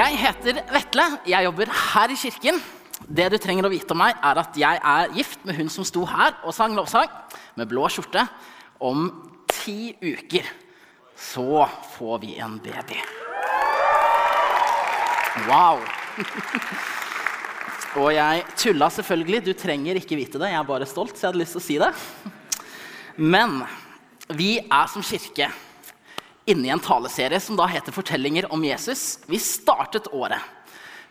Jeg heter Vetle. Jeg jobber her i kirken. Det du trenger å vite om meg, er at jeg er gift med hun som sto her og sang lovsang med blå skjorte. Om ti uker så får vi en baby. Wow. og jeg tulla selvfølgelig. Du trenger ikke vite det. Jeg er bare stolt, så jeg hadde lyst til å si det. Men vi er som kirke inne i en taleserie som da heter 'Fortellinger om Jesus'. Vi startet året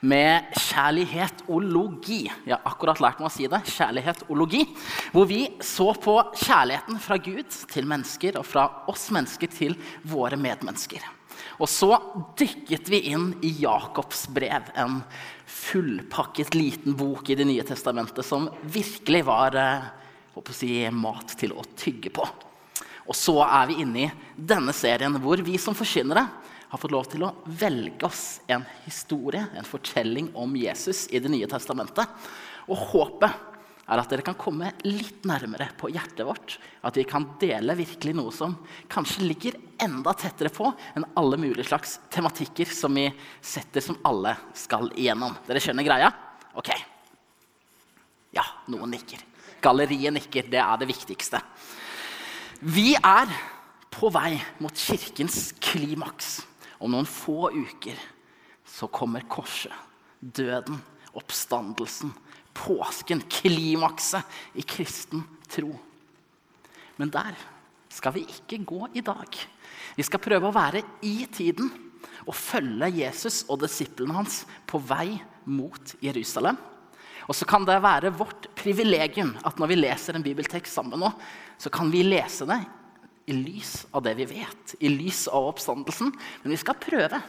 med kjærlighetologi. Jeg har akkurat lært meg å si det. Kjærlighetologi. Hvor vi så på kjærligheten fra Gud til mennesker og fra oss mennesker til våre medmennesker. Og så dykket vi inn i Jakobs brev, en fullpakket liten bok i Det nye testamentet som virkelig var eh, si, mat til å tygge på. Og så er vi inne i denne serien hvor vi som forkynnere har fått lov til å velge oss en historie, en fortelling om Jesus i Det nye testamentet. Og håpet er at dere kan komme litt nærmere på hjertet vårt. At vi kan dele virkelig noe som kanskje ligger enda tettere på enn alle mulige slags tematikker som vi setter som alle skal igjennom. Dere skjønner greia? Ok. Ja, noen nikker. Galleriet nikker. Det er det viktigste. Vi er på vei mot kirkens klimaks. Om noen få uker så kommer korset, døden, oppstandelsen, påsken, klimakset i kristen tro. Men der skal vi ikke gå i dag. Vi skal prøve å være i tiden og følge Jesus og disiplene hans på vei mot Jerusalem. Og så kan det være vårt privilegium at når vi leser en bibeltekst sammen nå, så kan vi lese det i lys av det vi vet, i lys av oppstandelsen. Men vi skal prøve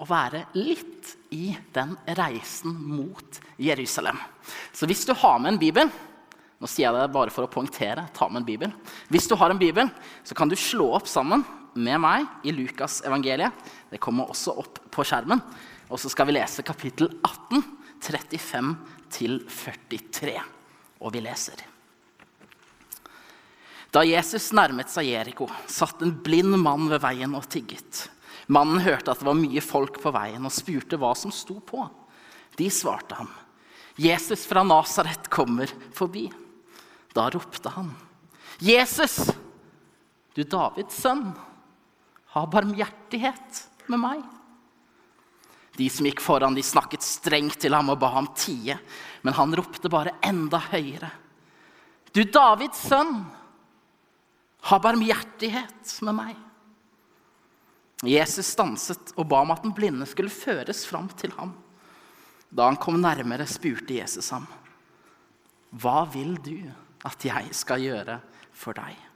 å være litt i den reisen mot Jerusalem. Så hvis du har med en bibel nå sier jeg det bare for å poengtere. Ta med en bibel. Hvis du har en bibel, så kan du slå opp sammen med meg i Lukas evangeliet. Det kommer også opp på skjermen. Og så skal vi lese kapittel 18, 35 til 43. Og vi leser. Da Jesus nærmet seg Jeriko, satt en blind mann ved veien og tigget. Mannen hørte at det var mye folk på veien, og spurte hva som sto på. De svarte ham, 'Jesus fra Nasaret kommer forbi.' Da ropte han, 'Jesus, du Davids sønn, ha barmhjertighet med meg.' De som gikk foran, de snakket strengt til ham og ba ham tie. Men han ropte bare enda høyere. Du Davids sønn, ha barmhjertighet med meg. Jesus stanset og ba om at den blinde skulle føres fram til ham. Da han kom nærmere, spurte Jesus ham, 'Hva vil du at jeg skal gjøre for deg?'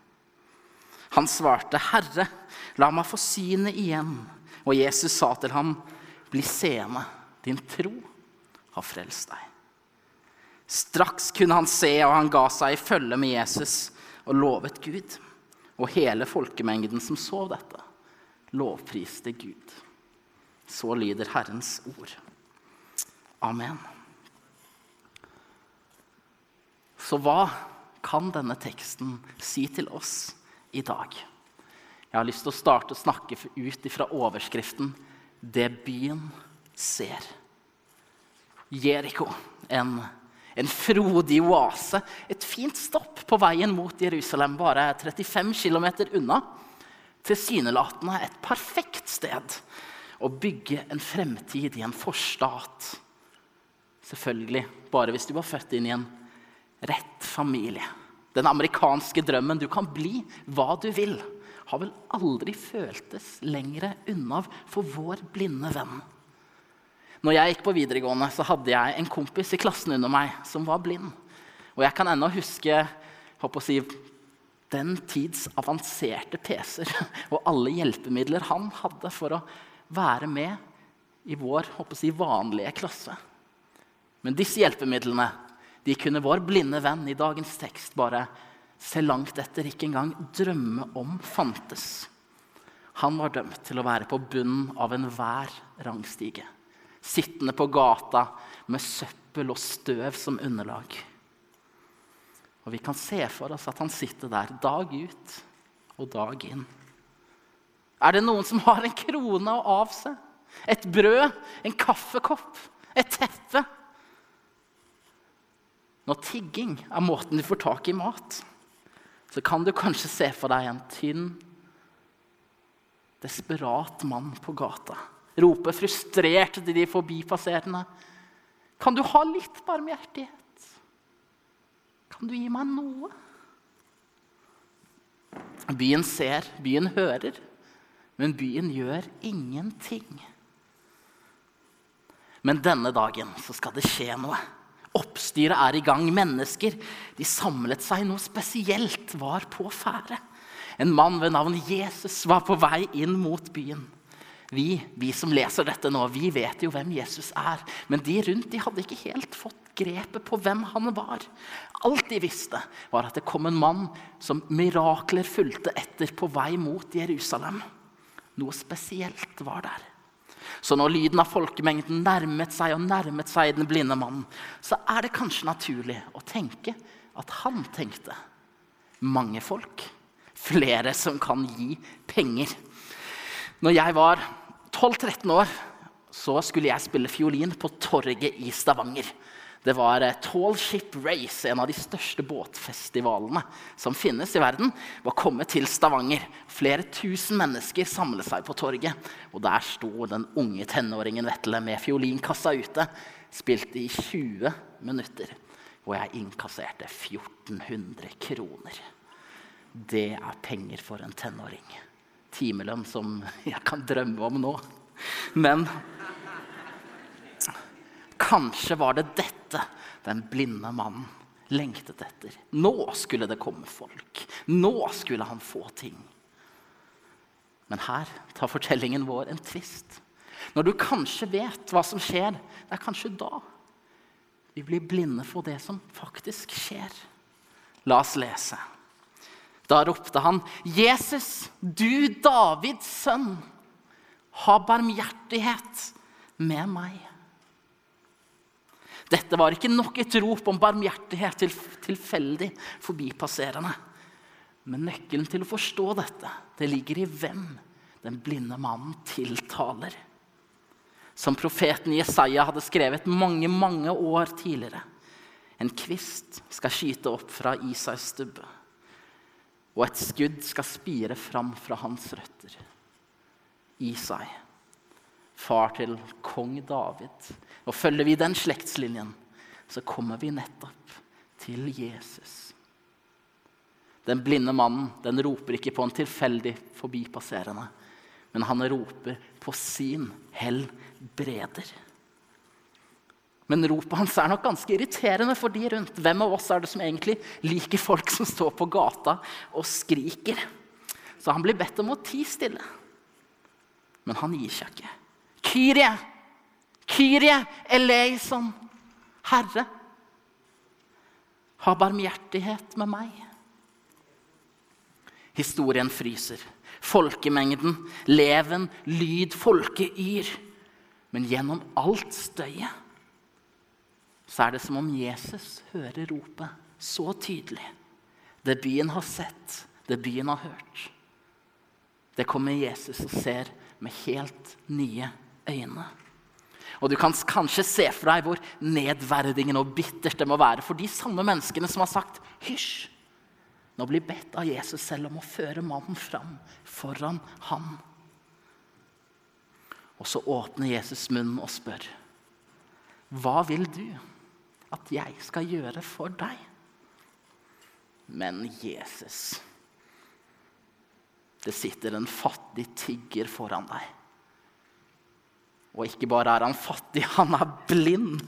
Han svarte, 'Herre, la meg få synet igjen.' Og Jesus sa til ham, bli seende. Din tro har frelst deg. Straks kunne han se, og han ga seg i følge med Jesus og lovet Gud. Og hele folkemengden som så dette, lovpriste Gud. Så lyder Herrens ord. Amen. Så hva kan denne teksten si til oss i dag? Jeg har lyst til å starte å snakke ut fra overskriften det byen ser. Jeriko, en, en frodig oase. Et fint stopp på veien mot Jerusalem, bare 35 km unna. Tilsynelatende et perfekt sted å bygge en fremtid i en forstat. Selvfølgelig bare hvis du var født inn i en rett familie. Den amerikanske drømmen. Du kan bli hva du vil har vel aldri føltes lenger unna for vår blinde venn. Når jeg gikk på videregående, så hadde jeg en kompis i klassen under meg som var blind. Og jeg kan ennå huske å si, den tids avanserte PC-er og alle hjelpemidler han hadde for å være med i vår si, vanlige klasse. Men disse hjelpemidlene de kunne vår blinde venn i dagens tekst bare se langt etter, ikke engang drømme om fantes. Han var dømt til å være på bunnen av enhver rangstige. Sittende på gata med søppel og støv som underlag. Og vi kan se for oss at han sitter der dag ut og dag inn. Er det noen som har en krone å avse? Et brød, en kaffekopp, et teppe. Når tigging er måten du får tak i mat, så kan du kanskje se for deg en tynn, desperat mann på gata. Rope frustrert til de forbipasserende. Kan du ha litt barmhjertighet? Kan du gi meg noe? Byen ser, byen hører, men byen gjør ingenting. Men denne dagen så skal det skje noe. Oppstyret er i gang. Mennesker de samlet seg. Noe spesielt var på ferde. En mann ved navn Jesus var på vei inn mot byen. Vi, vi som leser dette nå, vi vet jo hvem Jesus er. Men de rundt de hadde ikke helt fått grepet på hvem han var. Alt de visste, var at det kom en mann som mirakler fulgte etter på vei mot Jerusalem. Noe spesielt var der. Så når lyden av folkemengden nærmet seg og nærmet seg den blinde mannen, så er det kanskje naturlig å tenke at han tenkte mange folk. Flere som kan gi penger. Når jeg var 12-13 år, så skulle jeg spille fiolin på torget i Stavanger. Det var eh, Tall Ship Race, en av de største båtfestivalene som finnes i verden, var kommet til Stavanger. Flere tusen mennesker samlet seg på torget. Og der sto den unge tenåringen Vetle med fiolinkassa ute. Spilte i 20 minutter. Og jeg innkasserte 1400 kroner. Det er penger for en tenåring. Timelønn som jeg kan drømme om nå. Men Kanskje var det dette den blinde mannen lengtet etter. Nå skulle det komme folk. Nå skulle han få ting. Men her tar fortellingen vår en tvist. Når du kanskje vet hva som skjer, det er kanskje da vi blir blinde for det som faktisk skjer. La oss lese. Da ropte han, 'Jesus, du Davids sønn, ha barmhjertighet med meg.' Dette var ikke nok et rop om barmhjertighet til tilfeldig forbipasserende. Men nøkkelen til å forstå dette det ligger i hvem den blinde mannen tiltaler. Som profeten Jesaja hadde skrevet mange, mange år tidligere. En kvist skal skyte opp fra Isais stubbe, og et skudd skal spire fram fra hans røtter. Isai far til kong David. Og følger vi den slektslinjen, så kommer vi nettopp til Jesus. Den blinde mannen den roper ikke på en tilfeldig forbipasserende, men han roper på sin helbreder. Men ropet hans er nok ganske irriterende for de rundt. Hvem av oss er det som egentlig liker folk som står på gata og skriker? Så han blir bedt om å tie stille. Men han gir seg ikke. Kyrie, Kyrie eleison, Herre, ha barmhjertighet med meg. Historien fryser. Folkemengden, leven, lyd, folkeyr. Men gjennom alt støyet så er det som om Jesus hører ropet så tydelig. Det byen har sett, det byen har hørt. Det kommer Jesus og ser med helt nye øyne. Og du kan kanskje se for deg hvor nedverdigende og bittert det må være for de samme menneskene som har sagt 'hysj', nå blir bedt av Jesus selv om å føre mannen fram foran ham. Og så åpner Jesus munnen og spør, 'Hva vil du at jeg skal gjøre for deg?' Men Jesus Det sitter en fattig tigger foran deg. Og ikke bare er han fattig, han er blind.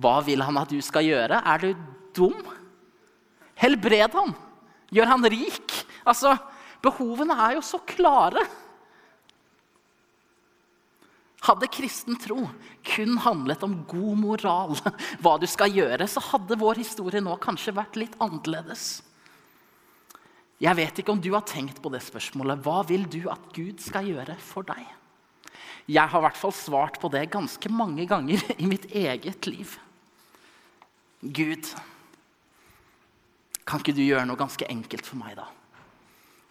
Hva vil han at du skal gjøre? Er du dum? Helbred ham. Gjør han rik. Altså, Behovene er jo så klare. Hadde kristen tro kun handlet om god moral, hva du skal gjøre, så hadde vår historie nå kanskje vært litt annerledes. Jeg vet ikke om du har tenkt på det spørsmålet. Hva vil du at Gud skal gjøre for deg? Jeg har i hvert fall svart på det ganske mange ganger i mitt eget liv. Gud, kan ikke du gjøre noe ganske enkelt for meg, da?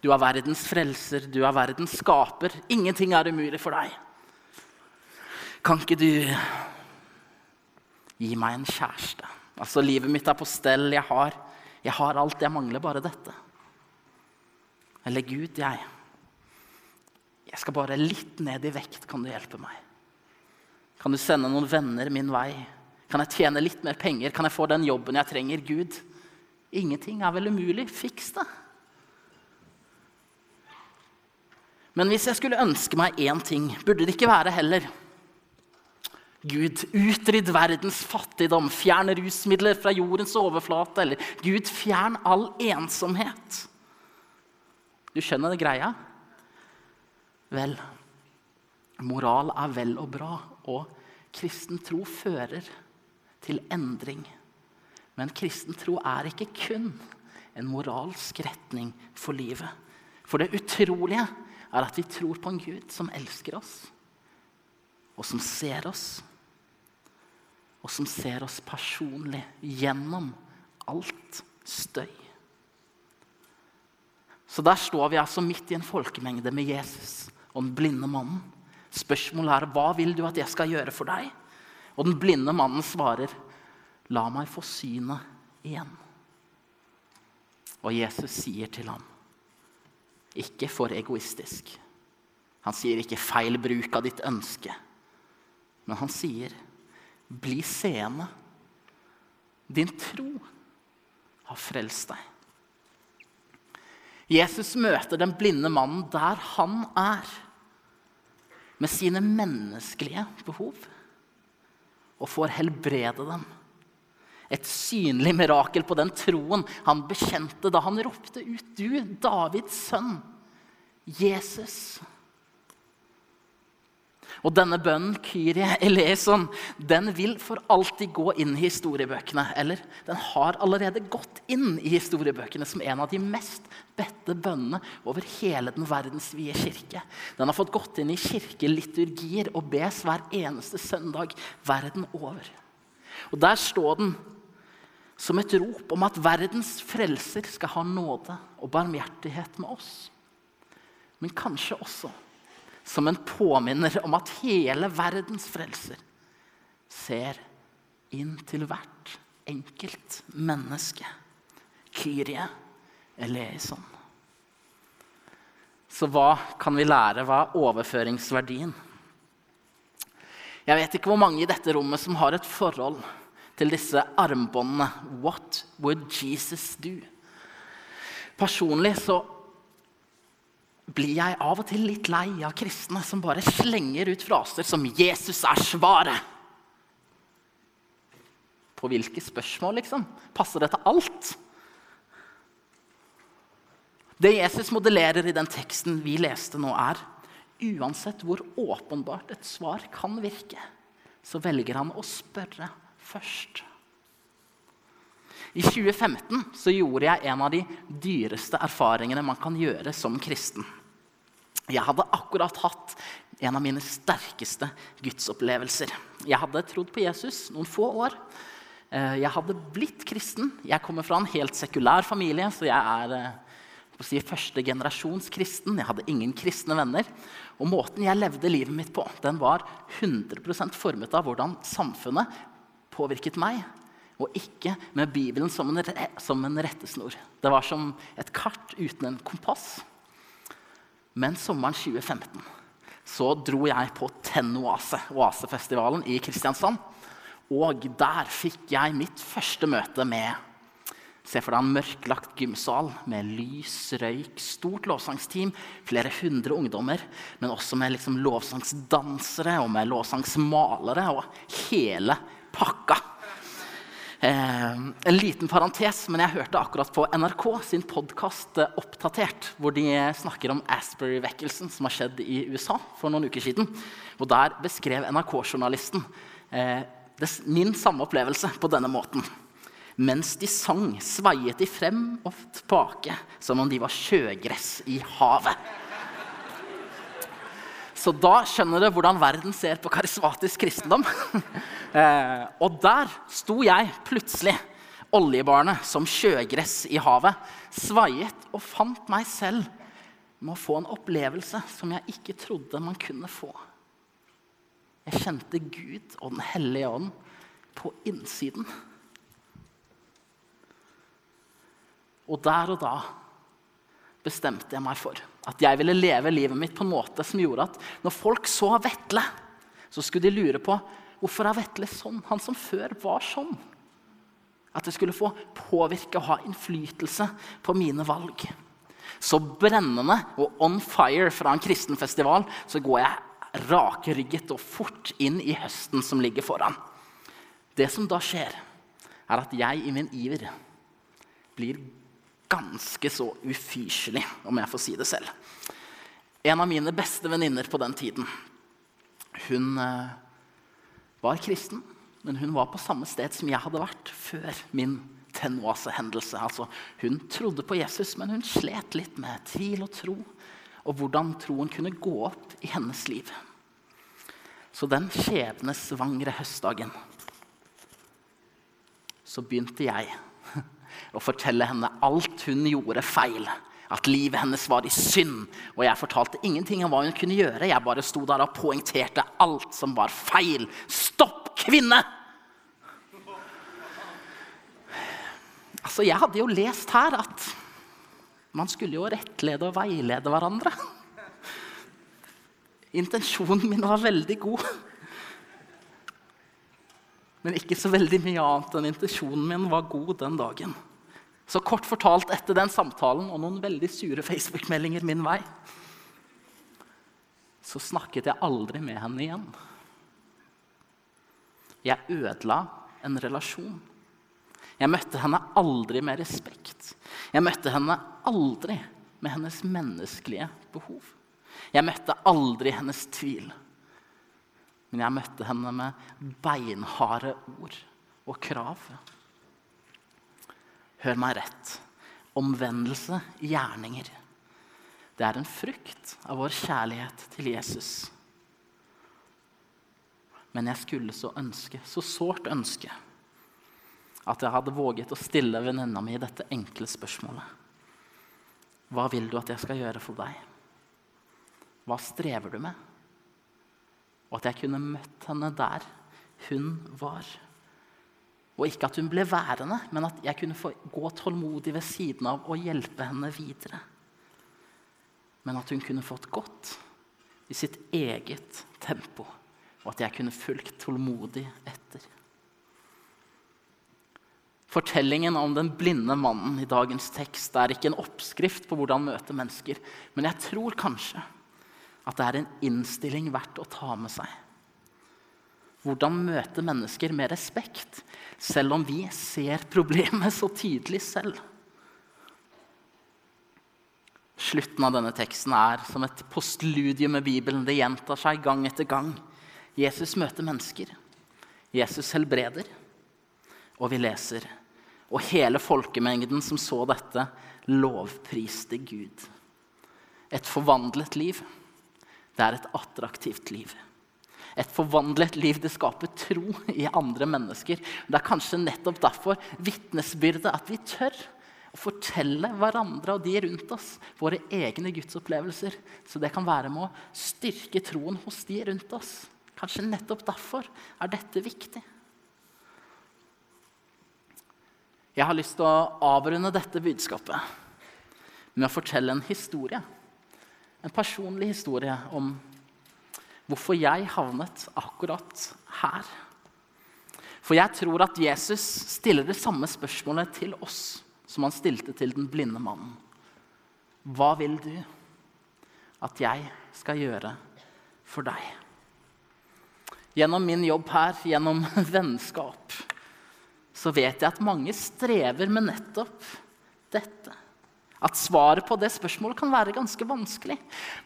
Du er verdens frelser, du er verdens skaper. Ingenting er umulig for deg. Kan ikke du gi meg en kjæreste? Altså, livet mitt er på stell. Jeg har, jeg har alt. Jeg mangler bare dette. Eller Gud, jeg Jeg skal bare litt ned i vekt. Kan du hjelpe meg? Kan du sende noen venner min vei? Kan jeg tjene litt mer penger? Kan jeg få den jobben jeg trenger? Gud, ingenting er vel umulig. Fiks det. Men hvis jeg skulle ønske meg én ting, burde det ikke være heller Gud, utrydd verdens fattigdom, fjern rusmidler fra jordens overflate. Eller Gud, fjern all ensomhet. Du skjønner det greia? Vel, moral er vel og bra, og kristen tro fører til endring. Men kristen tro er ikke kun en moralsk retning for livet. For det utrolige er at vi tror på en Gud som elsker oss, og som ser oss og som ser oss personlig gjennom alt støy. Så der står vi altså midt i en folkemengde med Jesus og den blinde mannen. Spørsmålet er hva vil du at jeg skal gjøre for deg? Og den blinde mannen svarer, la meg få synet igjen. Og Jesus sier til ham, ikke for egoistisk. Han sier ikke feil bruk av ditt ønske. Men han sier, bli seende. Din tro har frelst deg. Jesus møter den blinde mannen der han er, med sine menneskelige behov, og får helbrede dem. Et synlig mirakel på den troen han bekjente da han ropte ut 'Du, Davids sønn, Jesus'. Og denne bønnen, Kyrie eleison, den vil for alltid gå inn i historiebøkene. Eller den har allerede gått inn i historiebøkene som en av de mest bedte bønnene over hele den verdensvide kirke. Den har fått gått inn i kirkeliturgier og bes hver eneste søndag verden over. Og der står den som et rop om at verdens frelser skal ha nåde og barmhjertighet med oss. Men kanskje også som en påminner om at hele verdens frelser ser inn til hvert enkelt menneske. Kyrie eleison. Så hva kan vi lære? Hva er overføringsverdien? Jeg vet ikke hvor mange i dette rommet som har et forhold til disse armbåndene. What would Jesus do? Personlig så blir jeg av og til litt lei av kristne som bare slenger ut fraser som 'Jesus er svaret'. På hvilke spørsmål, liksom? Passer det til alt? Det Jesus modellerer i den teksten vi leste nå, er uansett hvor åpenbart et svar kan virke, så velger han å spørre først. I 2015 så gjorde jeg en av de dyreste erfaringene man kan gjøre som kristen. Jeg hadde akkurat hatt en av mine sterkeste gudsopplevelser. Jeg hadde trodd på Jesus noen få år. Eh, jeg hadde blitt kristen. Jeg kommer fra en helt sekulær familie, så jeg er eh, si, første generasjons kristen. Jeg hadde ingen kristne venner. Og måten jeg levde livet mitt på, den var 100% formet av hvordan samfunnet påvirket meg og ikke med Bibelen som en, som en rettesnor. Det var som et kart uten en kompass. Men sommeren 2015 så dro jeg på Tennoase, Oasefestivalen i Kristiansand. Og der fikk jeg mitt første møte med Se for deg en mørklagt gymsal med lys, røyk, stort lovsangsteam, flere hundre ungdommer, men også med liksom lovsangsdansere og med lovsangsmalere og hele pakka. Eh, en liten parentes, men jeg hørte akkurat på NRK sin podkast eh, Oppdatert, hvor de snakker om Asbury-vekkelsen som har skjedd i USA for noen uker siden. Og der beskrev NRK-journalisten eh, min samme opplevelse på denne måten. Mens de sang, sveiet de frem og tilbake som om de var sjøgress i havet. Så da skjønner du hvordan verden ser på karismatisk kristendom. eh, og der sto jeg plutselig, oljebarnet som sjøgress i havet, svaiet og fant meg selv med å få en opplevelse som jeg ikke trodde man kunne få. Jeg kjente Gud og Den hellige ånd på innsiden. Og der og da bestemte jeg meg for at jeg ville leve livet mitt på en måte som gjorde at når folk så Vetle, så skulle de lure på hvorfor er Vetle sånn? Han som før var sånn. At det skulle få påvirke og ha innflytelse på mine valg. Så brennende og on fire fra en kristen festival så går jeg rakrygget og fort inn i høsten som ligger foran. Det som da skjer, er at jeg i min iver blir ganske så ufyselig, om jeg får si det selv. En av mine beste venninner på den tiden hun eh, var kristen, men hun var på samme sted som jeg hadde vært før min Tenoase-hendelse. Altså, hun trodde på Jesus, men hun slet litt med tvil og tro. Og hvordan troen kunne gå opp i hennes liv. Så den skjebnesvangre høstdagen så begynte jeg å fortelle henne alt hun gjorde feil. At livet hennes var i synd. Og jeg fortalte ingenting om hva hun kunne gjøre. Jeg bare sto der og poengterte alt som var feil. Stopp, kvinne! Altså, Jeg hadde jo lest her at man skulle jo rettlede og veilede hverandre. Intensjonen min var veldig god. Men ikke så veldig mye annet enn intensjonen min var god den dagen. Så kort fortalt etter den samtalen og noen veldig sure Facebook-meldinger min vei, så snakket jeg aldri med henne igjen. Jeg ødela en relasjon. Jeg møtte henne aldri med respekt. Jeg møtte henne aldri med hennes menneskelige behov. Jeg møtte aldri hennes tvil. Men jeg møtte henne med beinharde ord og krav. Hør meg rett. Omvendelse, gjerninger. Det er en frukt av vår kjærlighet til Jesus. Men jeg skulle så ønske, så sårt ønske, at jeg hadde våget å stille venninna mi dette enkle spørsmålet. Hva vil du at jeg skal gjøre for deg? Hva strever du med? Og at jeg kunne møtt henne der hun var. Og ikke at hun ble værende, men at jeg kunne få gå tålmodig ved siden av og hjelpe henne videre. Men at hun kunne fått gått i sitt eget tempo, og at jeg kunne fulgt tålmodig etter. Fortellingen om den blinde mannen i dagens tekst er ikke en oppskrift på hvordan møte mennesker, men jeg tror kanskje at det er en innstilling verdt å ta med seg. Hvordan møte mennesker med respekt, selv om vi ser problemet så tydelig selv. Slutten av denne teksten er som et postludium med Bibelen. Det gjentar seg gang etter gang. Jesus møter mennesker. Jesus helbreder. Og vi leser Og hele folkemengden som så dette, lovpriste Gud. Et forvandlet liv det er et attraktivt liv. Et forvandlet liv det skaper tro i andre mennesker. Det er kanskje nettopp derfor vitnesbyrdet at vi tør å fortelle hverandre og de rundt oss våre egne gudsopplevelser. Så det kan være med å styrke troen hos de rundt oss. Kanskje nettopp derfor er dette viktig. Jeg har lyst til å avrunde dette budskapet med å fortelle en historie en personlig historie om hvorfor jeg havnet akkurat her. For jeg tror at Jesus stiller det samme spørsmålet til oss som han stilte til den blinde mannen. Hva vil du at jeg skal gjøre for deg? Gjennom min jobb her, gjennom vennskap, så vet jeg at mange strever med nettopp dette at svaret på det spørsmålet kan være ganske vanskelig.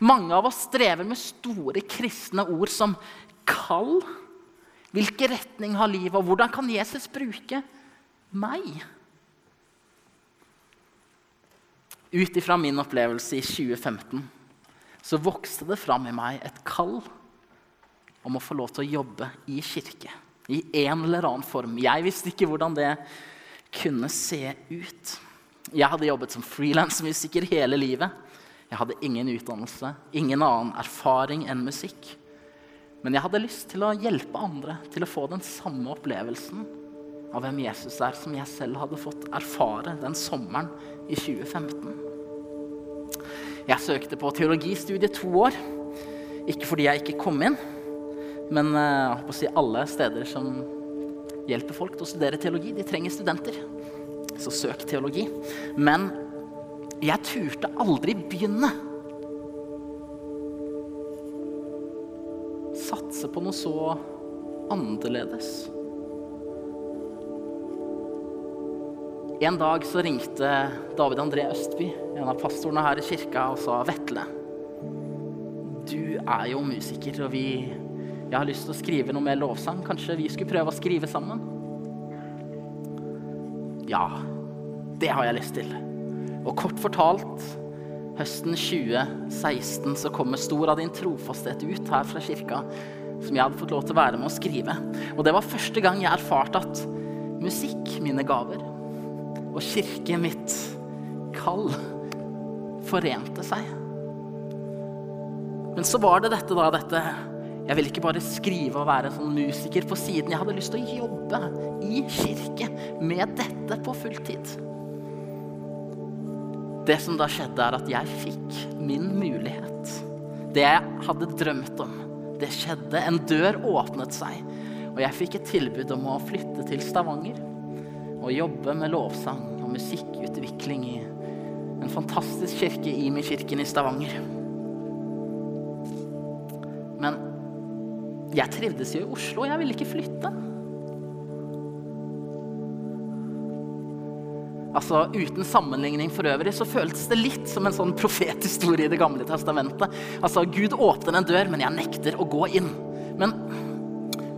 Mange av oss strever med store kristne ord som kall. Hvilken retning har livet, og hvordan kan Jesus bruke meg? Ut ifra min opplevelse i 2015 så vokste det fram i meg et kall om å få lov til å jobbe i kirke. I en eller annen form. Jeg visste ikke hvordan det kunne se ut. Jeg hadde jobbet som frilansmusiker hele livet. Jeg hadde ingen utdannelse, ingen annen erfaring enn musikk. Men jeg hadde lyst til å hjelpe andre til å få den samme opplevelsen av hvem Jesus er, som jeg selv hadde fått erfare den sommeren i 2015. Jeg søkte på teologistudiet to år. Ikke fordi jeg ikke kom inn, men jeg håper å si alle steder som hjelper folk til å studere teologi, de trenger studenter. Så søk teologi. Men jeg turte aldri begynne. Satse på noe så annerledes. En dag så ringte David André Østby, en av pastorene her i kirka, og sa Vetle, du er jo musiker, og vi, jeg har lyst til å skrive noe mer lovsang. Kanskje vi skulle prøve å skrive sammen? Ja, det har jeg lyst til. Og kort fortalt, høsten 2016 så kommer Stor av din trofasthet ut her fra kirka, som jeg hadde fått lov til å være med å skrive. Og det var første gang jeg erfarte at musikk, mine gaver, og kirke, mitt kall, forente seg. Men så var det dette, da, dette Jeg ville ikke bare skrive og være sånn musiker på siden. Jeg hadde lyst til å jobbe i kirke med dette på fulltid. Det som da skjedde, er at jeg fikk min mulighet. Det jeg hadde drømt om, det skjedde. En dør åpnet seg, og jeg fikk et tilbud om å flytte til Stavanger og jobbe med lovsang og musikkutvikling i en fantastisk kirke, Imi-kirken i Stavanger. Jeg trivdes jo i Oslo, jeg ville ikke flytte. Altså, Uten sammenligning for øvrig så føltes det litt som en sånn profethistorie i Det gamle testamentet. Altså, Gud åpner en dør, men jeg nekter å gå inn. Men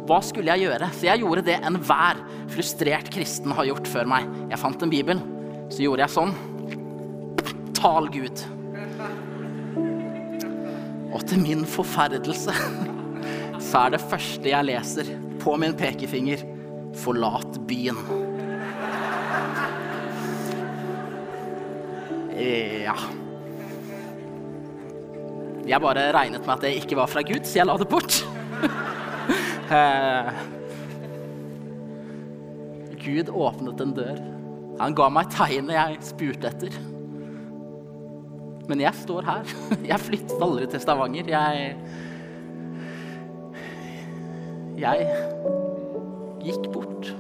hva skulle jeg gjøre? Så jeg gjorde det enhver frustrert kristen har gjort før meg. Jeg fant en bibel, så gjorde jeg sånn. Tal Gud. Og til min forferdelse så er det første jeg leser på min pekefinger Forlat byen. Ja Jeg bare regnet med at det ikke var fra Gud, så jeg la det bort. Eh, Gud åpnet en dør. Han ga meg tegnet jeg spurte etter. Men jeg står her. Jeg flyttet aldri til Stavanger. Jeg Jeg gikk bort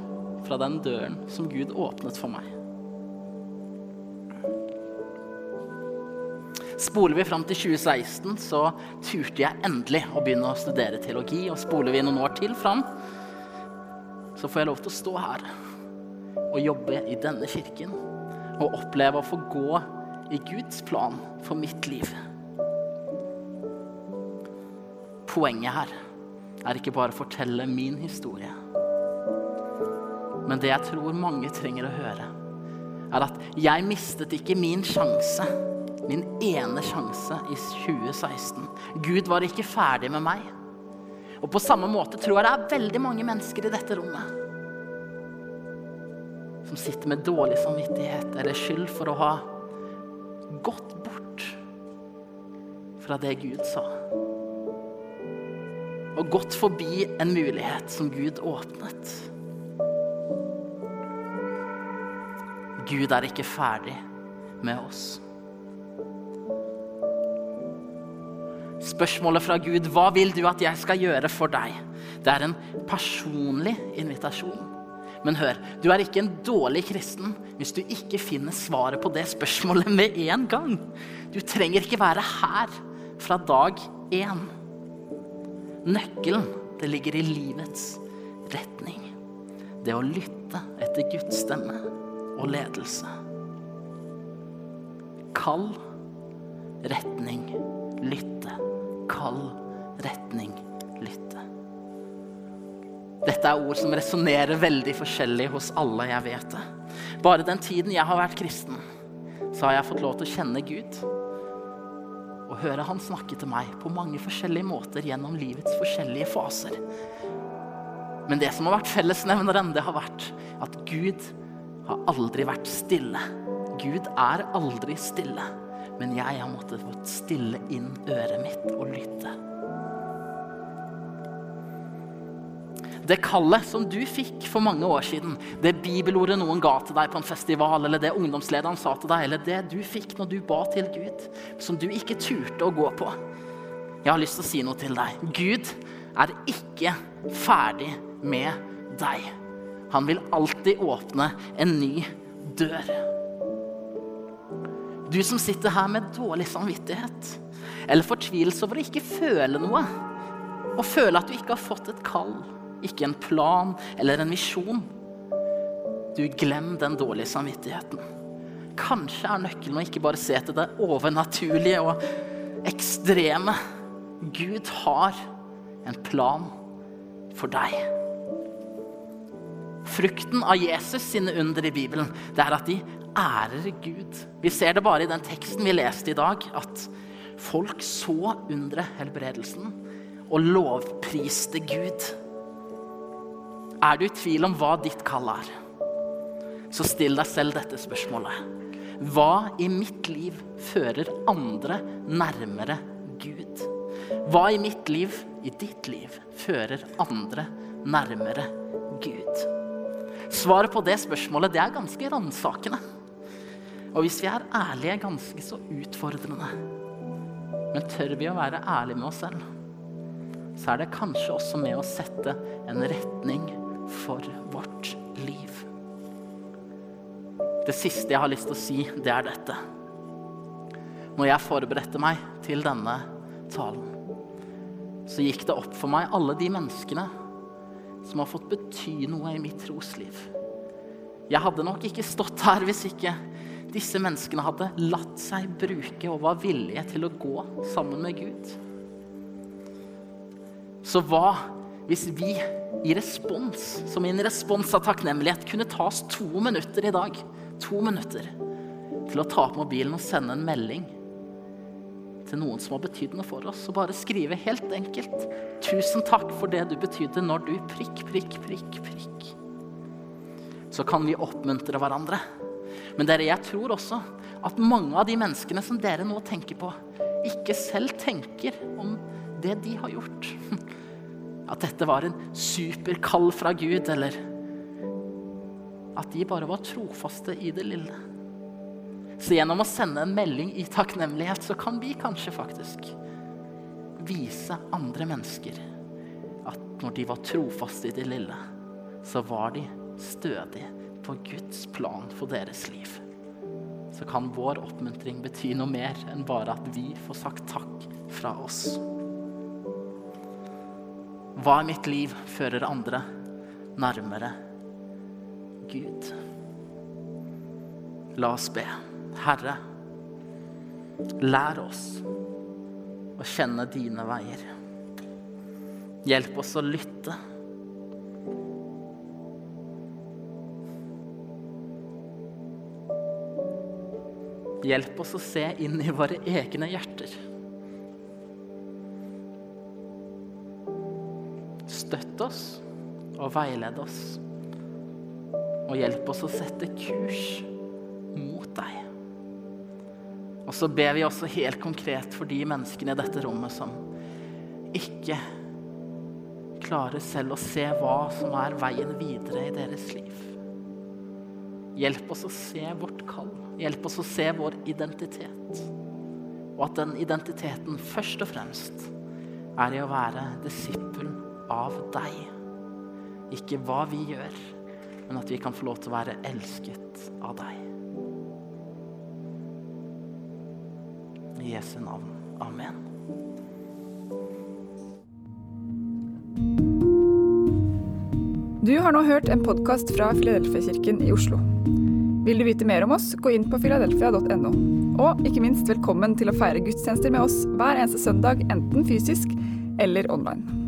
fra den døren som Gud åpnet for meg. Spoler vi fram til 2016, så turte jeg endelig å begynne å studere teologi. Og spoler vi noen år til fram, så får jeg lov til å stå her og jobbe i denne kirken. Og oppleve å få gå i Guds plan for mitt liv. Poenget her er ikke bare å fortelle min historie. Men det jeg tror mange trenger å høre, er at jeg mistet ikke min sjanse min ene sjanse i 2016. Gud var ikke ferdig med meg. Og på samme måte tror jeg det er veldig mange mennesker i dette rommet som sitter med dårlig samvittighet eller skyld for å ha gått bort fra det Gud sa. Og gått forbi en mulighet som Gud åpnet. Gud er ikke ferdig med oss. Spørsmålet fra Gud, 'Hva vil du at jeg skal gjøre for deg?' Det er en personlig invitasjon. Men hør, du er ikke en dårlig kristen hvis du ikke finner svaret på det spørsmålet med en gang. Du trenger ikke være her fra dag én. Nøkkelen, det ligger i livets retning. Det å lytte etter Guds stemme og ledelse. Kall, retning, lytte kall retning lytte. Dette er ord som resonnerer veldig forskjellig hos alle, jeg vet det. Bare den tiden jeg har vært kristen, så har jeg fått lov til å kjenne Gud og høre Han snakke til meg på mange forskjellige måter gjennom livets forskjellige faser. Men det som har vært fellesnevneren, det har vært at Gud har aldri vært stille. Gud er aldri stille. Men jeg har måttet få stille inn øret mitt og lytte. Det kallet som du fikk for mange år siden, det bibelordet noen ga til deg på en festival, eller det ungdomslederen sa til deg, eller det du fikk når du ba til Gud, som du ikke turte å gå på. Jeg har lyst til å si noe til deg. Gud er ikke ferdig med deg. Han vil alltid åpne en ny dør. Du som sitter her med dårlig samvittighet eller fortvilelse over å ikke føle noe, og føle at du ikke har fått et kall ikke en plan eller en visjon. Du, glem den dårlige samvittigheten. Kanskje er nøkkelen å ikke bare se til det overnaturlige og ekstreme. Gud har en plan for deg. Frukten av Jesus sine under i Bibelen det er at de ærer Gud. Vi ser det bare i den teksten vi leste i dag, at folk så under helbredelsen og lovpriste Gud. Er du i tvil om hva ditt kall er, så still deg selv dette spørsmålet. Hva i mitt liv fører andre nærmere Gud? Hva i mitt liv, i ditt liv, fører andre nærmere Gud? Svaret på det spørsmålet det er ganske ransakende. Og hvis vi er ærlige, ganske så utfordrende. Men tør vi å være ærlige med oss selv, så er det kanskje også med å sette en retning for vårt liv. Det siste jeg har lyst til å si, det er dette. Når jeg forberedte meg til denne talen, så gikk det opp for meg alle de menneskene som har fått bety noe i mitt trosliv. Jeg hadde nok ikke stått her hvis ikke disse menneskene hadde latt seg bruke og var villige til å gå sammen med Gud. Så hva hvis vi i respons, som i en respons av takknemlighet, kunne ta oss to minutter i dag to minutter til å ta opp mobilen og sende en melding til noen som har betydd noe for oss, og bare skrive helt enkelt 'Tusen takk for det du betydde når du prikk, prikk, prikk, prikk'. Så kan vi oppmuntre hverandre. Men dere, jeg tror også at mange av de menneskene som dere nå tenker på, ikke selv tenker om det de har gjort. At dette var en superkall fra Gud, eller at de bare var trofaste i det lille. Så gjennom å sende en melding i takknemlighet, så kan vi kanskje faktisk vise andre mennesker at når de var trofaste i det lille, så var de stødige på Guds plan for deres liv. Så kan vår oppmuntring bety noe mer enn bare at vi får sagt takk fra oss. Hva i mitt liv fører andre nærmere Gud? La oss be. Herre, lær oss å kjenne dine veier. Hjelp oss å lytte. Hjelp oss å se inn i våre egne hjerter. Oss og veilede oss. Og hjelp oss å sette kurs mot deg. Og så ber vi også helt konkret for de menneskene i dette rommet som ikke klarer selv å se hva som er veien videre i deres liv. Hjelp oss å se vårt kall. Hjelp oss å se vår identitet. Og at den identiteten først og fremst er i å være disippel av deg. Ikke hva vi gjør, men at vi kan få lov til å være elsket av deg. I Jesu navn. Amen. Du har nå hørt en podkast fra Filadelfia-kirken i Oslo. Vil du vite mer om oss, gå inn på filadelfia.no. Og ikke minst velkommen til å feire gudstjenester med oss hver eneste søndag, enten fysisk eller online.